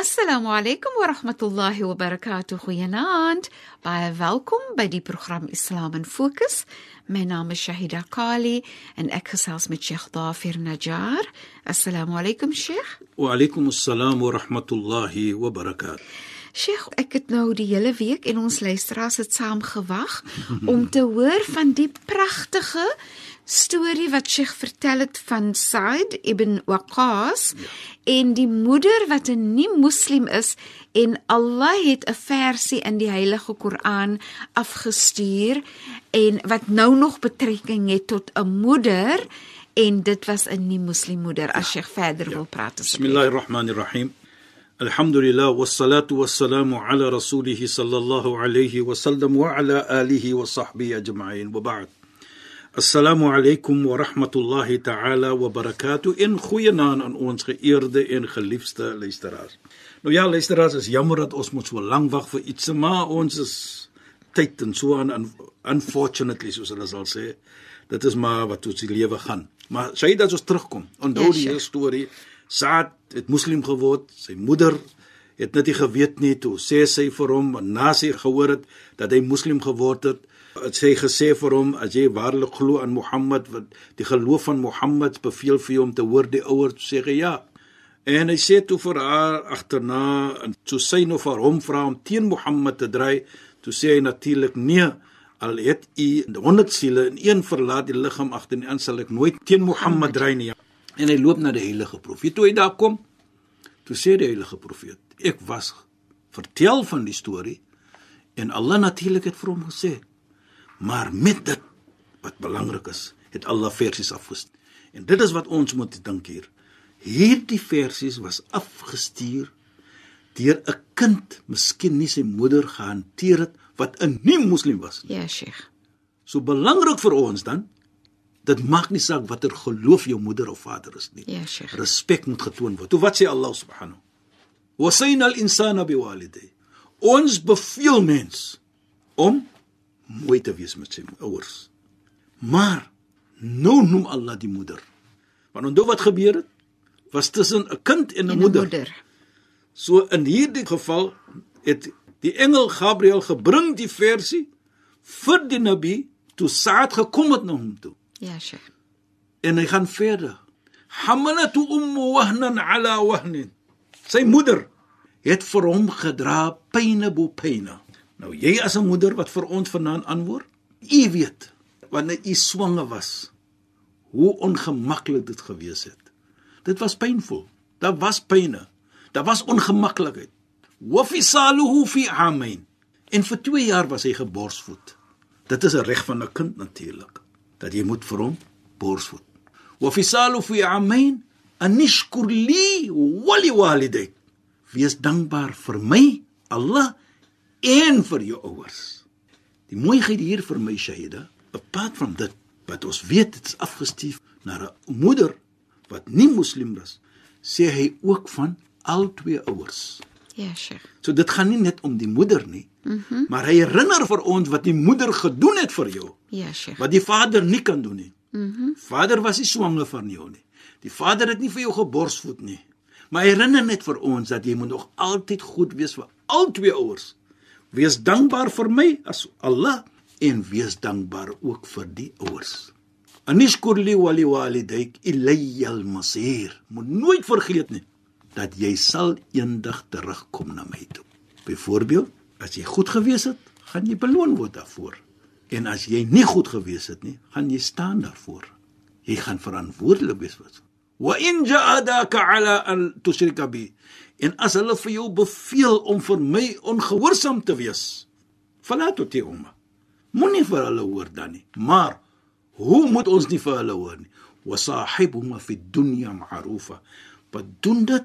Assalamu alaykum wa rahmatullahi wa barakatuh. Goeienaand. Baie welkom by die program Islam in Fokus. My naam is Shahida Kali en ek gesels met Sheikh Dafir Najjar. Assalamu alaykum Sheikh. Wa alaykum assalam wa rahmatullahi wa barakatuh. Sheikh, ek het nou die hele week en ons luisteraars het saam gewag om te hoor van die pragtige storie wat Sheikh vertel het van Said ibn Waqas ja. en die moeder wat 'n nie-moslim is en Allah het 'n versie in die Heilige Koran afgestuur en wat nou nog betrekking het tot 'n moeder en dit was 'n nie-moslim moeder as Sheikh verder ja. wil praat asseblief. Bismillahirrahmanirrahim. Alhamdulillah wassalatu wassalamu ala rasulih sallallahu alayhi wa sallam wa ala alihi wa sahbihi ajma'in wa ba'd. Assalamu alaykum wa rahmatullahi ta'ala wa barakatuh. In goeienaand aan ons geëerde en geliefde luisteraars. Nou ja, luisteraars, is jammer dat ons moet so lank wag vir iets, maar ons is tyd en so aan unfortunately soos hulle sal sê. Dit is maar wat ons die lewe gaan. Maar dit as ons terugkom. Onthou yes, die hele storie. Saad het moslim geword, sy moeder het net nie geweet nie toe sê sy vir hom na sy gehoor het dat hy moslim geword het sy gesê vir hom as jy waarlik glo aan Mohammed wat die geloof van Mohammed beveel vir jou om te hoor die ouers sê ja. En hy sê toe vir haar agterna en toe sy nou vir hom vra om teen Mohammed te dry toe sê hy natuurlik nee al het u 100 siele in een verlaat die liggaam agter en aan sal ek nooit teen Mohammed dry nie. En hy loop na die heilige profeet toe hy daar kom. Toe sê die heilige profeet ek was vertel van die storie en Allah natuurlik het vir hom gesê Maar met dit wat belangrik is, het Allah versies afgestuur. En dit is wat ons moet dink hier. Hierdie versies was afgestuur deur 'n kind, miskien nie sy moeder gehanteer het wat 'n nie-moslim was nie. Ja, Sheikh. So belangrik vir ons dan dit maak nie saak watter geloof jou moeder of vader is nie. Ja, Sheikh. Respek moet getoon word. Toe wat sê Allah subhanahu? Wasayna al-insana biwalidayhi. Ons beveel mens om mooi te wees met sy ouers. Maar nou noem Allah die moeder. Want onthou wat gebeur het? Was tussen 'n kind en 'n moeder. moeder. So in hierdie geval het die engel Gabriël gebring die versie vir die Nabi toe Saad gekom het na hom toe. Ja, Sheikh. En hy gaan verder. Hamalatu ummu wahnan ala wahnin. Sy moeder het vir hom gedra pyne bo pyne. Nou jy as 'n moeder wat vir ons vanaand antwoord, u weet wanneer u swanger was, hoe ongemaklik dit gewees het. Dit was pynvol. Daar was pyne. Daar was ongemaklikheid. Wa fisaluhu fi amain. En vir 2 jaar was hy geborsvoed. Dit is 'n reg van 'n kind natuurlik dat jy moet vir hom borsvoed. Wa fisaluhu fi amain anishkur li wa li walidayk. Wees dankbaar vir my, Allah en vir jou ouers. Die mooiheid hier vir my Shaida, apart van dit wat ons weet dit is afgestuur na 'n moeder wat nie moslim is, sê hy ook van al twee ouers. Ja, Sheikh. So dit gaan nie net om die moeder nie, mm -hmm. maar hy herinner vir ons wat die moeder gedoen het vir jou. Ja, Sheikh. Wat die vader nie kan doen nie. Mhm. Mm vader was nie swanger van jou nie. Die vader het nie vir jou geborsvoed nie. Maar herinner net vir ons dat jy moet nog altyd goed wees vir al twee ouers. Wees dankbaar vir my as Allah en wees dankbaar ook vir die ouers. Anishkur li wa li walidayk ilayya al-masir. Moet nooit vergeet nie dat jy sal eendag terugkom na my toe. Byvoorbeeld, as jy goed gewees het, gaan jy beloon word daarvoor. En as jy nie goed gewees het nie, gaan jy staan daarvoor. Jy gaan verantwoordelik wees vir. wa in ja'adaka ala an tushrika bi. En as hulle vir jou beveel om vir my ongehoorsaam te wees fala tuti'uma moenie vir hulle hoor dan nie. Maar hoe moet ons nie vir hulle hoor nie? Wa sahibuhuma fi dunya ma'rufa. Wat doen dit?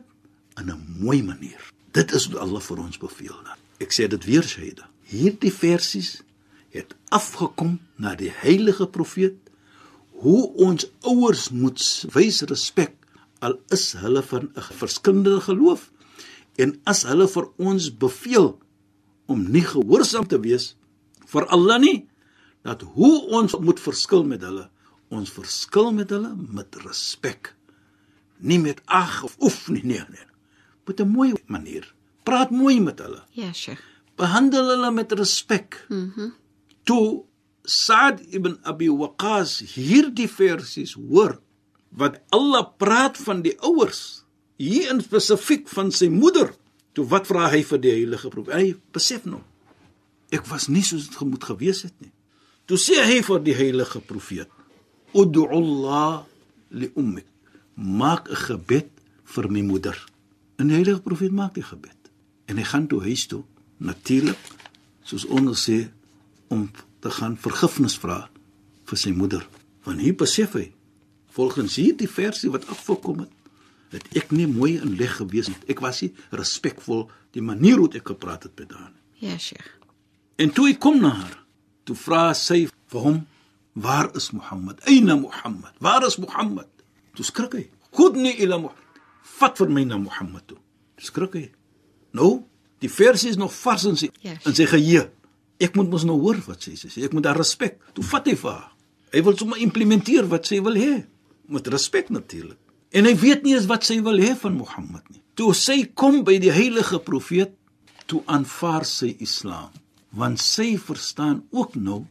In 'n mooi manier. Dit is wat Allah vir ons beveel dan. Ek sê dit weer Shaida. Hierdie versies het afgekom na die heilige profeet hoe ons ouers moet wys respek al is hulle van 'n verskillende geloof en as hulle vir ons beveel om nie gehoorsaam te wees vir Allah nie dat hoe ons moet verskil met hulle ons verskil met hulle met respek nie met ag of oef nie nee nee. Met 'n mooi manier. Praat mooi met hulle. Ja, Sheikh. behandel hulle met respek Mhm. Mm toe Saad ibn Abi Waqqas hierdie versies hoor wat Allah praat van die ouers hier in spesifiek van sy moeder toe wat vra hy vir die heilige profeet hy besef nou ek was nie soos dit gemoed gewees het nie. Toe sê hy vir die heilige profeet ud'u Allah li ummik maak 'n gebed vir my moeder. En die heilige profeet maak die gebed. En hy gaan toe huis toe natuurlik soos ons sê om te gaan vergifnis vra vir sy moeder. Want hier besef hy volgens hierdie versie wat afgekom het, het ek nie mooi in leg gewees nie. Ek was nie respekvol die manier hoe ek gepraat het met haar nie. Ja, Sheikh. En toe ek kom na haar, toe vra sy vir hom, "Waar is Mohammed? Aina Mohammed? Waar is Mohammed?" Toe skrik hy. "Khudni ila Mohammed." Vat vir my na Mohammed toe. Toe skrik hy. Nou, die versie is nog vars in sy Yes. in sy geheue. Ek moet mos nou hoor wat sy sê. Ek moet haar respek. Toe vat hy vir haar. Hy wil sommer implementeer wat sy wil hê. Met respek natuurlik. En hy weet nie eens wat sy wil hê van Mohammed nie. Toe sy kom by die heilige profeet, toe aanvaar sy Islam, want sy verstaan ook nou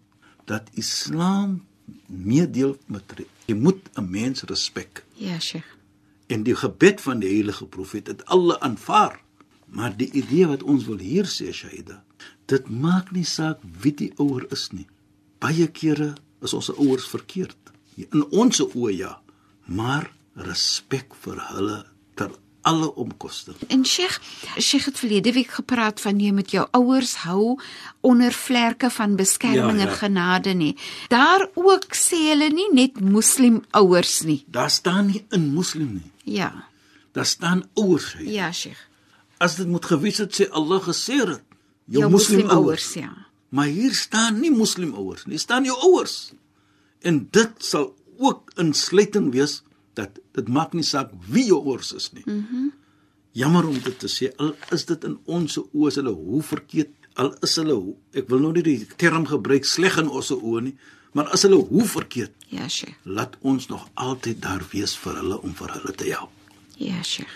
dat Islam meedeel met jy moet 'n mens respek. Ja, Sheikh. En die gebed van die heilige profeet het alle aanvaar. Maar die idee wat ons wil hier sê, Shaida, dit maak nie saak wie die ouer is nie. Baie kere is ons ouers verkeerd. In ons oë ja, maar respek vir hulle ter alle omkoste. En Sheikh, Sheikh het verlede week gepraat van jy moet jou ouers hou onder vlerke van beskerming Ja, en ja. genade nie. Daar ook sê hulle nie net moslim ouers nie. Daar staan nie in moslim nie. Ja. Daar staan ouers. Ja, Sheikh. As dit moet gewees het sê Allah gesê het, jou, Jou moslim ouers. ouers, ja. Maar hier staan nie moslim ouers nie, staan jou ouers. En dit sal ook insluiting wees dat dit maak nie saak wie jou ouers is nie. Mm Jammer om dit te sê, al is dit in ons oë is hulle hoe verkeerd, al is hulle ek wil nou nie die term gebruik sleg in ons oë nie, maar as hulle hoe verkeerd, Ja, Sheikh. laat ons nog altyd daar wees vir hulle om vir hulle te help. Ja, Sheikh.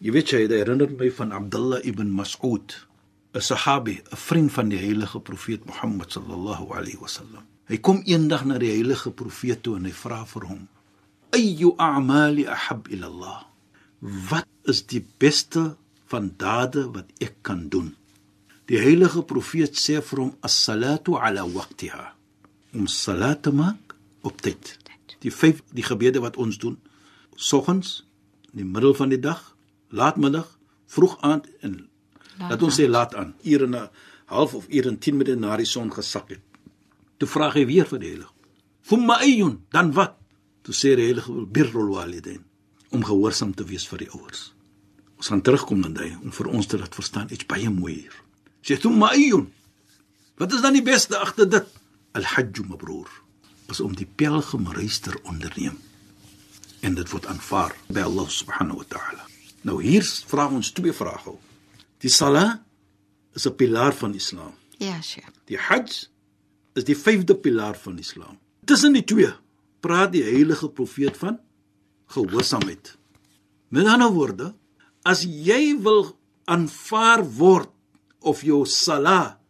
Jy weet jy, dit herinner my van Abdullah ibn Mas'ud, 'n sahabi, 'n vriend van die heilige profeet Mohammed sallallahu alaihi wasallam. Hy kom eendag na die heilige profeet toe en hy vra vir hom: "Ayyu a'mali ahab ila Allah?" Wat is die beste van dade wat ek kan doen? Die heilige profeet sê vir hom: "As-salatu ala waqtiha." Om salat te maak op tyd. Die vyf die gebede wat ons doen, soggens, in die middel van die dag, laatmiddag, vroeg aand en Laat laat ons sê laat aan, ure na half of ure en 10 minute na die son gesak het. Toe vra hy weer vir die heilige. Thumma ayyun, dan wat? Toe sê die heilige birrul walidain om gehoorsaam te wees vir die ouers. Ons gaan terugkom dan daai om vir ons te laat verstaan iets baie mooi hier. Sê thumma ayyun. Wat is dan die beste agter dit? Al-hajj mabrur. Is om die pelgrimreis te onderneem. En dit word aanvaar by Allah subhanahu wa ta'ala. Nou hier vra ons twee vrae. ook. Die sala is 'n pilaar van Islam. Ja, Sheikh. Die Hajj is die vyfde pilaar van Islam. Tussen die twee praat die heilige profeet van gehoorsaamheid. Met ander woorde, as jy wil aanvaar word of jou sala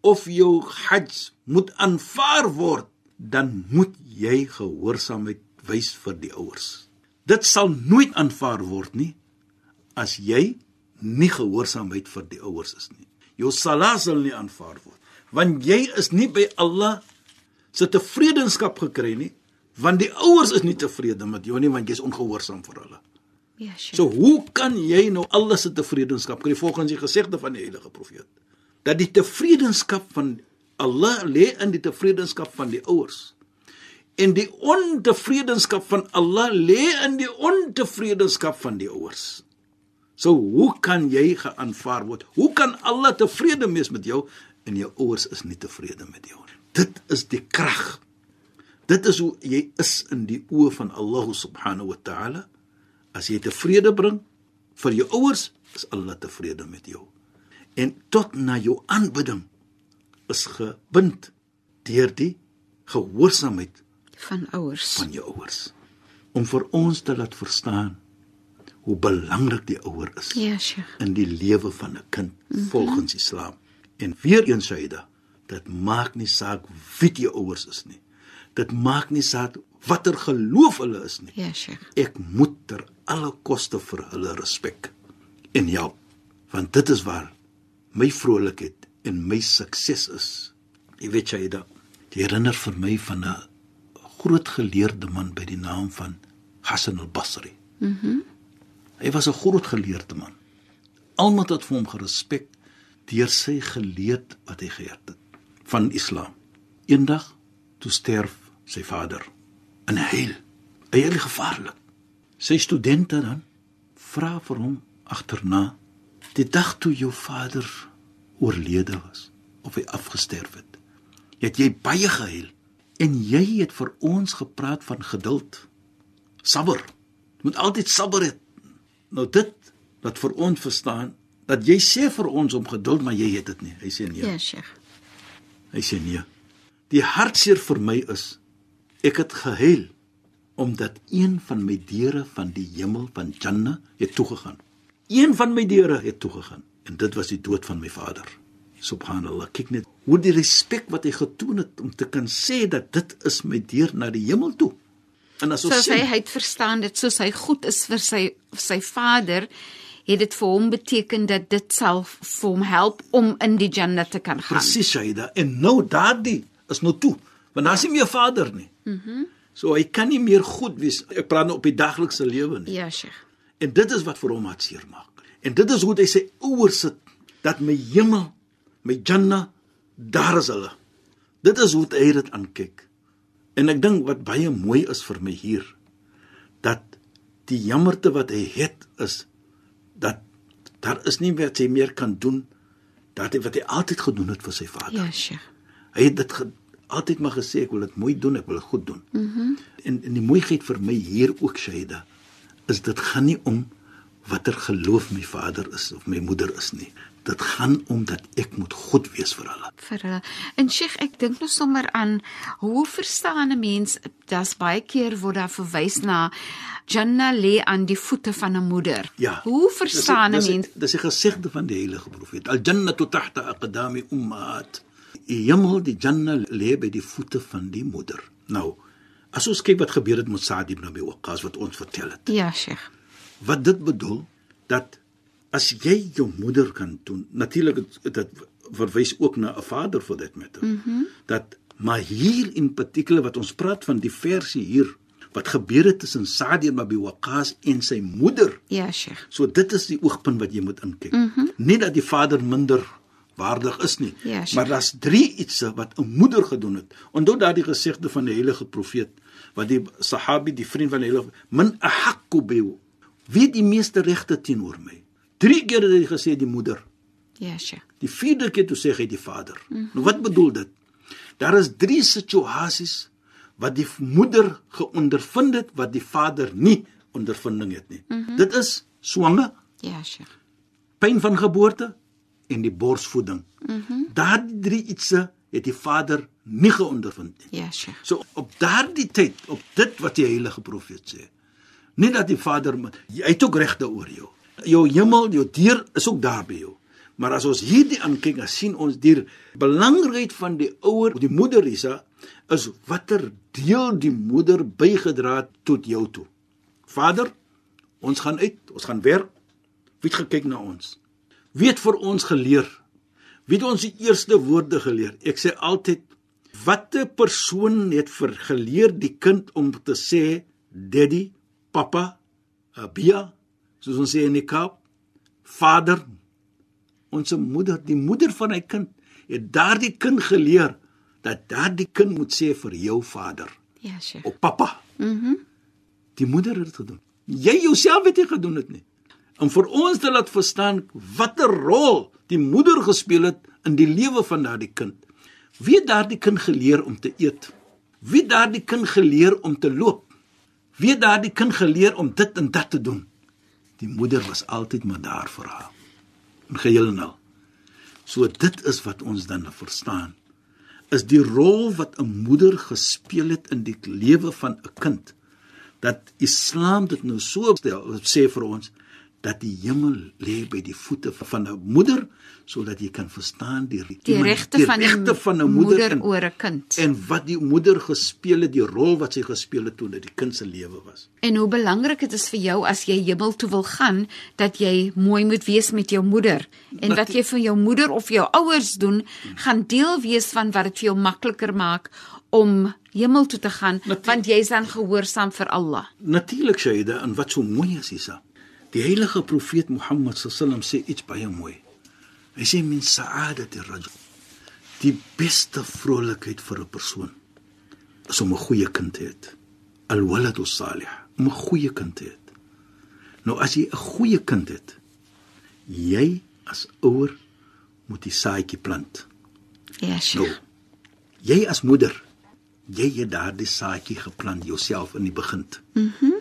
of jou Hajj moet aanvaar word, dan moet jy gehoorsaamheid wys vir die ouers. Dit sal nooit aanvaar word nie as jy nie gehoorsaamheid vir die ouers is nie. Jou sala sal nie aanvaar word want jy is nie by Allah se tevredenskap gekry nie Want die ouers is nie tevrede met jou nie want jy's ongehoorsaam vir hulle. Ja. So hoe kan jy nou alles se tevredenskap kry volgens die gesegde van die heilige profeet? Dat die tevredenskap van Allah lê in die tevredenskap van die ouers. En die ontevredenskap van Allah lê in die ontevredenskap van die ouers. So hoe kan jy geaanvaar word? Hoe kan Allah tevrede wees met jou en jou ouers is nie tevrede met jou nie? Dit is die krag. Dit is hoe jy is in die oë van Allah subhanahu wa ta'ala. As jy tevrede bring vir jou ouers, is Allah tevrede met jou. En tot na jou aanbidding is gebind deur die gehoorsaamheid van ouers. van jou ouers om vir ons te laat verstaan hoe belangrik die ouer is Ja, Sheikh. in die lewe van 'n kind volgens Islam. En weer eens Saida, dit maak nie saak wie die ouers is nie. Dit maak nie saak watter geloof hulle is nie. Ja, Sheikh. Ek moet ter alle koste vir hulle respek en help, want dit is waar my vrolikheid en my sukses is. Jy weet Saida, dit herinner vir my van 'n groot geleerde man by die naam van Hassan al-Basri. Hy was 'n groot geleerde man. Almal het vir hom gerespek deur sy geleerd wat hy geleer het van Islam. Eendag toe sterf sy vader in heil. Eintlik gevaarlik. Sy studente dan vra vir hom agterna die dag toe jou vader oorlede was of hy afgesterf het. Het jy baie gehuil en jy het vir ons gepraat van geduld. Sabber. Jy moet altyd sabber hê. Nou dit wat vir ons verstaan dat jy sê vir ons om geduld, maar jy het dit nie. Hy sê nee. Ja, Sheikh. Hy sê nee. Die hartseer vir my is ek het gehuil omdat een van my deure van die hemel van Jannah het toegegaan. Een van my deure het toegegaan en dit was die dood van my vader. Subhanallah, kyk net hoe die respek wat hy getoon het om te kan sê dat dit is my deur na die hemel toe. En as ons Soos hy sien, hy het verstaan dit soos hy goed is vir sy sy vader, het dit vir hom beteken dat dit sal vir hom help om in die Jannah te kan gaan. presies Shaida en nou daardie is nou toe, want daar's nie meer vader nie. Mhm. Mm so hy kan nie meer goed wees. Ek praat nou op die daglikse lewe nie. Ja, Sheikh. En dit is wat vir hom hartseer maak. En dit is hoe hy sy ouers sit dat my hemel, my Jannah, daar is hulle. Dit is hoe hy dit aankyk. En ek dink wat baie mooi is vir my hier dat die jammerte wat hy het is dat daar is nie wat hy meer kan doen dat hy wat hy altyd gedoen het vir sy vader. Ja, Sheikh. Hy het dit altyd maar gesê ek wil dit mooi doen, ek wil dit goed doen. Mhm. Mm en en die mooiheid vir my hier ook Shaida is dit gaan nie om watter geloof my vader is of my moeder is nie. Dit gaan om dat ek moet goed wees vir hulle. vir hulle. En Sheikh, ek dink nou sommer aan hoe verstaan 'n mens daar's baie keer word daar verwys na Jannah lê aan die voete van 'n moeder. Ja. Hoe verstaan 'n mens? Dis 'n gesegde van die heilige profeet. Al jannatu tahta aqdami ummahat. Die hemel, die Jannah lê by die voete van die moeder. Nou, as ons kyk wat gebeur het met Sa'd ibn Abi Waqqas wat ons vertel het. Ja, Sheikh. Wat dit bedoel dat as jy jou moeder kan doen, natuurlik dit- verwys ook na 'n vader vir dit met. Mm -hmm. Dat maar hier in particular wat ons praat van die versie hier wat gebeur het tussen Sa'd ibn Abi Waqqas en sy moeder. Ja, Sheikh. So dit is die oogpunt wat jy moet inkyk. Mm -hmm. Nie dat die vader minder waardig is nie, Ja, maar daar's drie ietsse wat 'n moeder gedoen het. Onthou daardie gesegde van die heilige profeet wat die sahabi, die vriend van die heilige, min ahqqu bi wie die meeste regte teenoor my. Drie keer het hy gesê die moeder. Ja, Sheikh. Die vierde keer toe sê hy die vader. Mm -hmm. Nou wat bedoel dit? Daar is drie situasies wat die moeder geondervind het wat die vader nie ondervinding het nie. Mm -hmm. Dit is swanger, Ja, Sheikh. pyn van geboorte en die borsvoeding. Mhm. Mm Daardie drie ietsse het die vader nie geondervind nie. Ja, Sheikh. So op daardie tyd, op dit wat die heilige profeet sê. Nie dat die Vader hy het ook regte oor jou. Jou hemel, jou deur is ook daar by jou. Maar as ons hierdie aankyk, dan sien ons die belangrikheid van die ouer, die moeder Isa, is watter deel die moeder bygedra het tot jou toe. Vader, ons gaan uit, ons gaan werk. Wie het gekyk na ons? Wie het vir ons geleer? Wie het ons die eerste woorde geleer? Ek sê altyd Watter persoon het vergeleer die kind om te sê daddy, papa, abia, soos ons sê in die Kaap, vader, ons moeder, die moeder van hy kind, het daardie kind geleer dat daardie kind moet sê vir jou vader Ja, Sheikh. of papa. Mhm. Die moeder het dit gedoen. Jy jouself het nie gedoen dit nie. Om vir ons te laat verstaan watter rol die moeder gespeel het in die lewe van daardie kind. Wie het daardie kind geleer om te eet? Wie het daardie kind geleer om te loop? Wie het daardie kind geleer om dit en dat te doen? Die moeder was altyd maar daar vir haar. In geheel en al. So dit is wat ons dan verstaan. Is die rol wat 'n moeder gespeel het in die lewe van 'n kind. Dat Islam dit nou so stel, sê vir ons dat die hemel lê by die voete van 'n moeder sodat jy kan verstaan die Die iemand- regte van die regte van 'n moeder, moeder en, oor 'n kind. en wat die moeder gespeel het, die rol wat sy gespeel het toe dit die kind se lewe was. En hoe belangrik dit is vir jou as jy hemel toe wil gaan dat jy mooi moet wees met jou moeder en wat jy vir jou moeder of jou ouers doen gaan deel wees van wat dit vir jou makliker maak om hemel toe te gaan Natu- want jy's dan gehoorsaam vir Allah. Natuurlik Shaida, en wat so mooi is hiersa. Die heilige profeet Mohammed sallam sê iets baie mooi. Hy sê min sa'adati rajul. Die beste vrolikheid vir 'n persoon is om 'n goeie kind te hê. Al waladu salih, om 'n goeie kind te hê. Nou as jy 'n goeie kind het, jy as ouer moet die saadjie plant. Ja, Nou, Sheikh. jy as moeder, jy het daardie saadjie geplant jouself in die begin. Mhm. Mm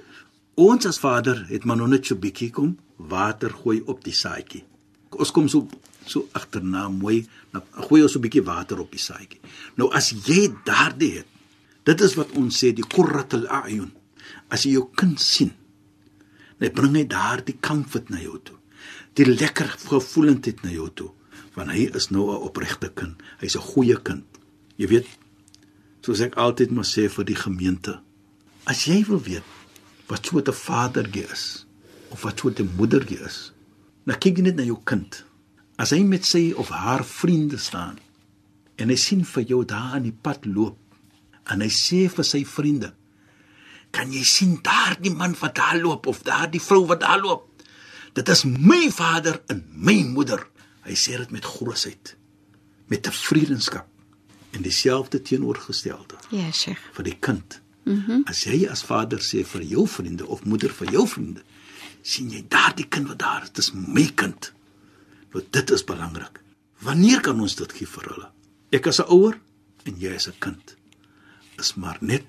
ons as vader het maar nog net so bietjie kom water gooi op die saadjie. Ons kom so so agterna mooi, dan gooi ons so 'n bietjie water op die saadjie. Nou as jy daardie het, dit is wat ons sê die qurratul a'yun. As jy jou kind sien, dan bring hy daardie comfort na jou toe. Die lekker gevoelendheid na jou toe, want hy is nou 'n opregte kind. Hy's 'n goeie kind. Jy weet, soos ek altyd maar sê vir die gemeente, as jy wil weet wat so 'n vadergie is of wat so 'n moedergie is, dan kyk jy net na jou kind. As hy met sy of haar vriende staan en hy sien vir jou daar aan die pad loop en hy sê vir sy vriende, kan jy sien daardie man wat daar loop of daardie vrou wat daar loop? Dit is my vader en my moeder. Hy sê dit met grosheid, met tevredenskap en dieselfde teenoorgestelde Ja, Sheikh. vir die kind. Mhm. Mm as jy as vader sê vir jou vriende of moeder vir jou vriende, sien jy daardie kind wat daar is, dis my kind. Nou dit is belangrik. Wanneer kan ons dit gee vir hulle? Ek as 'n ouer en jy as 'n kind is maar net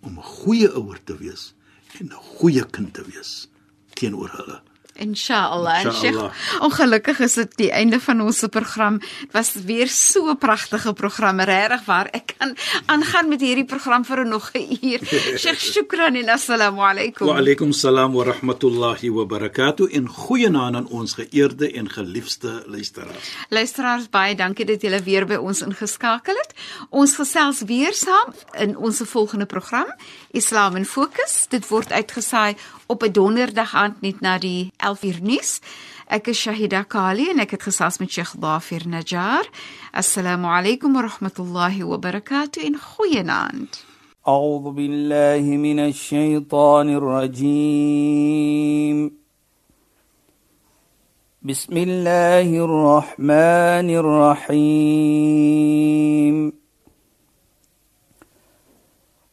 om 'n goeie ouer te wees en 'n goeie kind te wees teenoor hulle. Inshallah. Inshallah. Sheikh, ongelukkig is dit die einde van ons program. Dit was weer so 'n pragtige program, regtig waar. Ek kan aangaan met hierdie program vir nog 'n uur. Sheikh, shukran en assalamu alaykum. Wa alaykum salaam wa rahmatullahi wa barakatuh en goeienaand aan ons geëerde en geliefde luisteraars. Luisteraars, baie dankie dat julle weer by ons ingeskakel het. Ons gesels weer saam in ons volgende program, Islam in Fokus. Dit word uitgesaai op 'n donderdag aand net na die 11uur nuus. Ek is Shahida Kali en ek het gesels met Sheikh Dafir Najjar. Assalamu alaykum wa rahmatullahi wa barakatuh en goeienaand. أعوذ بالله من الشيطان الرجيم بسم الله الرحمن الرحيم